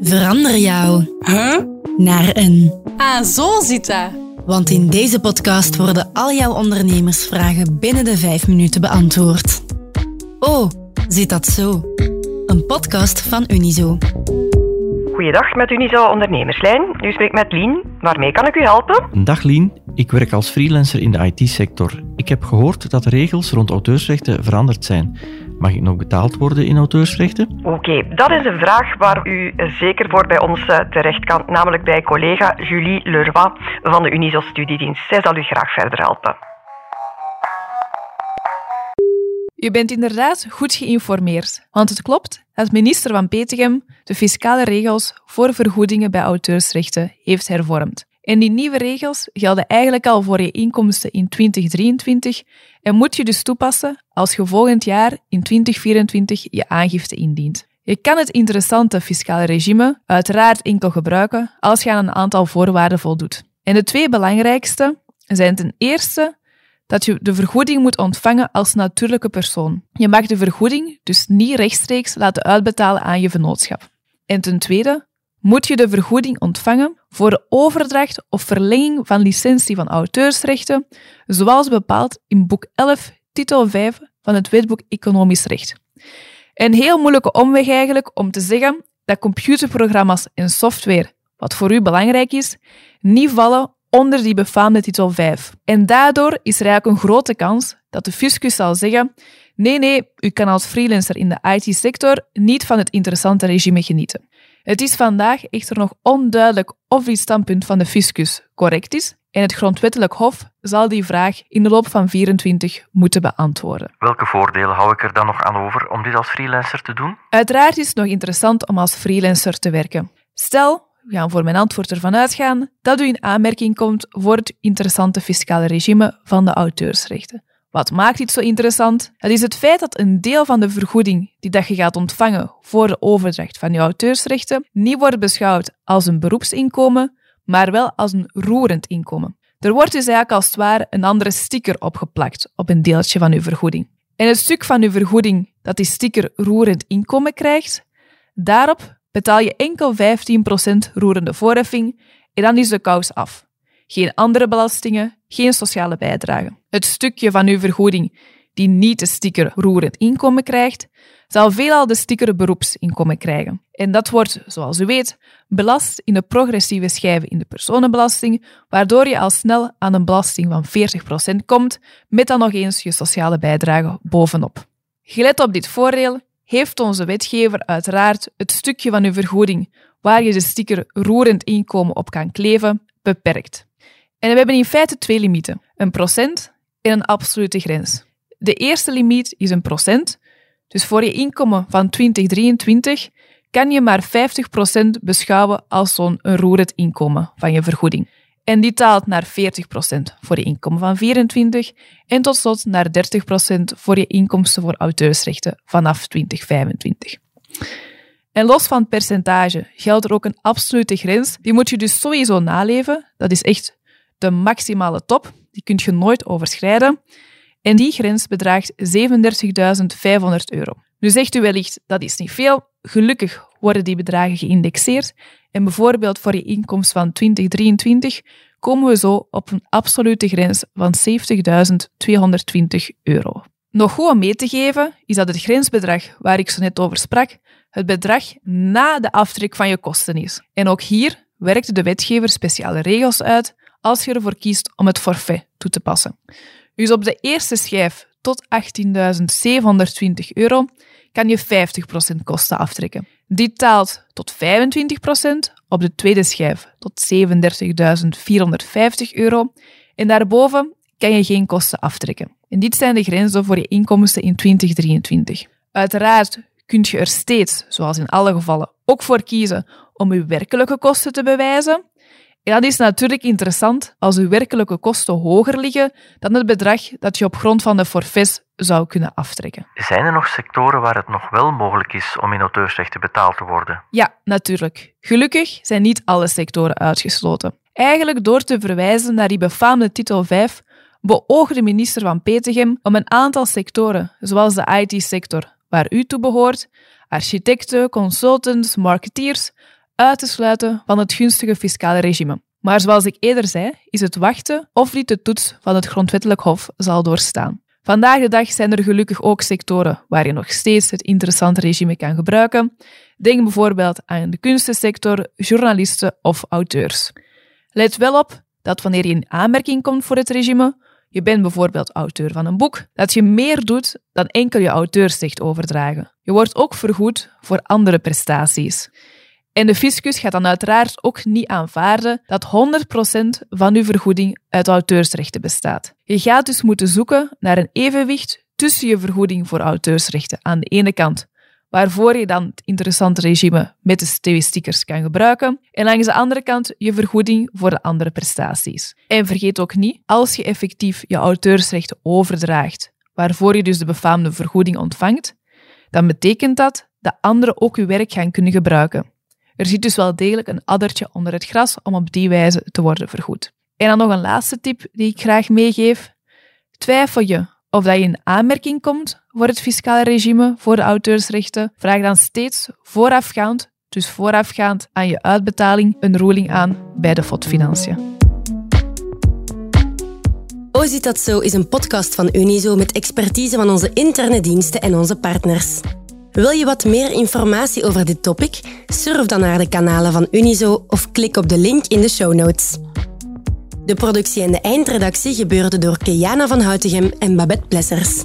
Verander jou Huh? naar een. Ah, zo zit dat. Want in deze podcast worden al jouw ondernemersvragen binnen de vijf minuten beantwoord. Oh, zit dat zo? Een podcast van Unizo. Goeiedag, met Unizo Ondernemerslijn. U spreekt met Lien. Waarmee kan ik u helpen? Dag Lien, ik werk als freelancer in de IT-sector. Ik heb gehoord dat de regels rond auteursrechten veranderd zijn. Mag ik nog betaald worden in auteursrechten? Oké, dat is een vraag waar u zeker voor bij ons eh, terecht kan, namelijk bij collega Julie Leroy van de Unizo Studiedienst. Zij zal u graag verder helpen. U bent inderdaad goed geïnformeerd, want het klopt dat minister Van Petegem de fiscale regels voor vergoedingen bij auteursrechten heeft hervormd. En die nieuwe regels gelden eigenlijk al voor je inkomsten in 2023 en moet je dus toepassen als je volgend jaar in 2024 je aangifte indient. Je kan het interessante fiscale regime uiteraard enkel gebruiken als je aan een aantal voorwaarden voldoet. En de twee belangrijkste zijn ten eerste dat je de vergoeding moet ontvangen als natuurlijke persoon. Je mag de vergoeding dus niet rechtstreeks laten uitbetalen aan je vennootschap. En ten tweede moet je de vergoeding ontvangen voor de overdracht of verlenging van licentie van auteursrechten, zoals bepaald in boek 11, titel 5 van het wetboek Economisch Recht. Een heel moeilijke omweg eigenlijk om te zeggen dat computerprogramma's en software, wat voor u belangrijk is, niet vallen onder die befaamde titel 5. En daardoor is er eigenlijk een grote kans dat de fiscus zal zeggen nee, nee, u kan als freelancer in de IT-sector niet van het interessante regime genieten. Het is vandaag echter nog onduidelijk of dit standpunt van de fiscus correct is en het grondwettelijk hof zal die vraag in de loop van 24 moeten beantwoorden. Welke voordelen hou ik er dan nog aan over om dit als freelancer te doen? Uiteraard is het nog interessant om als freelancer te werken. Stel, we gaan voor mijn antwoord ervan uitgaan, dat u in aanmerking komt voor het interessante fiscale regime van de auteursrechten. Wat maakt dit zo interessant? Dat is het feit dat een deel van de vergoeding die dat je gaat ontvangen voor de overdracht van je auteursrechten niet wordt beschouwd als een beroepsinkomen, maar wel als een roerend inkomen. Er wordt dus eigenlijk als het ware een andere sticker opgeplakt op een deeltje van uw vergoeding. En het stuk van uw vergoeding dat die sticker roerend inkomen krijgt, daarop betaal je enkel 15% roerende voorheffing en dan is de kous af. Geen andere belastingen, geen sociale bijdragen. Het stukje van uw vergoeding die niet de sticker roerend inkomen krijgt, zal veelal de sticker beroepsinkomen krijgen. En dat wordt, zoals u weet, belast in de progressieve schijven in de personenbelasting, waardoor je al snel aan een belasting van 40% komt, met dan nog eens je sociale bijdrage bovenop. Gelet op dit voordeel heeft onze wetgever uiteraard het stukje van uw vergoeding waar je de sticker roerend inkomen op kan kleven, beperkt. En we hebben in feite twee limieten: een procent en een absolute grens. De eerste limiet is een procent, dus voor je inkomen van 2023 kan je maar 50% beschouwen als zo'n roerend inkomen van je vergoeding. En die taalt naar 40% voor je inkomen van 24 en tot slot naar 30% voor je inkomsten voor auteursrechten vanaf 2025. En los van percentage geldt er ook een absolute grens. Die moet je dus sowieso naleven. Dat is echt de maximale top. Die kun je nooit overschrijden. En die grens bedraagt 37.500 euro. Nu zegt u wellicht, dat is niet veel. Gelukkig worden die bedragen geïndexeerd. En bijvoorbeeld voor je inkomst van 2023 komen we zo op een absolute grens van 70.220 euro. Nog goed om mee te geven is dat het grensbedrag waar ik zo net over sprak, het bedrag na de aftrek van je kosten is. En ook hier werkt de wetgever speciale regels uit als je ervoor kiest om het forfait toe te passen. Dus op de eerste schijf tot 18.720 euro kan je 50% kosten aftrekken. Dit taalt tot 25% op de tweede schijf tot 37.450 euro en daarboven kan je geen kosten aftrekken. En dit zijn de grenzen voor je inkomsten in 2023. Uiteraard kun je er steeds, zoals in alle gevallen, ook voor kiezen om je werkelijke kosten te bewijzen. En dat is natuurlijk interessant als uw werkelijke kosten hoger liggen dan het bedrag dat je op grond van de forfaits zou kunnen aftrekken. Zijn er nog sectoren waar het nog wel mogelijk is om in auteursrechten betaald te worden? Ja, natuurlijk. Gelukkig zijn niet alle sectoren uitgesloten. Eigenlijk door te verwijzen naar die befaamde titel 5 beoogde minister van Petegem om een aantal sectoren, zoals de IT-sector, waar u toe behoort, architecten, consultants, marketeers uit te sluiten van het gunstige fiscale regime. Maar zoals ik eerder zei, is het wachten of niet de toets van het Grondwettelijk Hof zal doorstaan. Vandaag de dag zijn er gelukkig ook sectoren waar je nog steeds het interessante regime kan gebruiken. Denk bijvoorbeeld aan de kunstensector, journalisten of auteurs. Let wel op dat wanneer je in aanmerking komt voor het regime, je bent bijvoorbeeld auteur van een boek, dat je meer doet dan enkel je auteursrecht overdragen. Je wordt ook vergoed voor andere prestaties. En de fiscus gaat dan uiteraard ook niet aanvaarden dat 100% van uw vergoeding uit auteursrechten bestaat. Je gaat dus moeten zoeken naar een evenwicht tussen je vergoeding voor auteursrechten aan de ene kant, waarvoor je dan het interessante regime met de TV-stickers kan gebruiken, en langs de andere kant je vergoeding voor de andere prestaties. En vergeet ook niet, als je effectief je auteursrechten overdraagt, waarvoor je dus de befaamde vergoeding ontvangt, dan betekent dat dat anderen ook je werk gaan kunnen gebruiken. Er zit dus wel degelijk een addertje onder het gras om op die wijze te worden vergoed. En dan nog een laatste tip die ik graag meegeef. Twijfel je of dat je in aanmerking komt voor het fiscale regime voor de auteursrechten, vraag dan steeds voorafgaand, dus voorafgaand aan je uitbetaling, een ruling aan bij de FOD Financiën. O Zit Dat Zo is een podcast van Unizo met expertise van onze interne diensten en onze partners. Wil je wat meer informatie over dit topic? Surf dan naar de kanalen van Unizo of klik op de link in de show notes. De productie en de eindredactie gebeurden door Keana van Houtegem en Babette Plessers.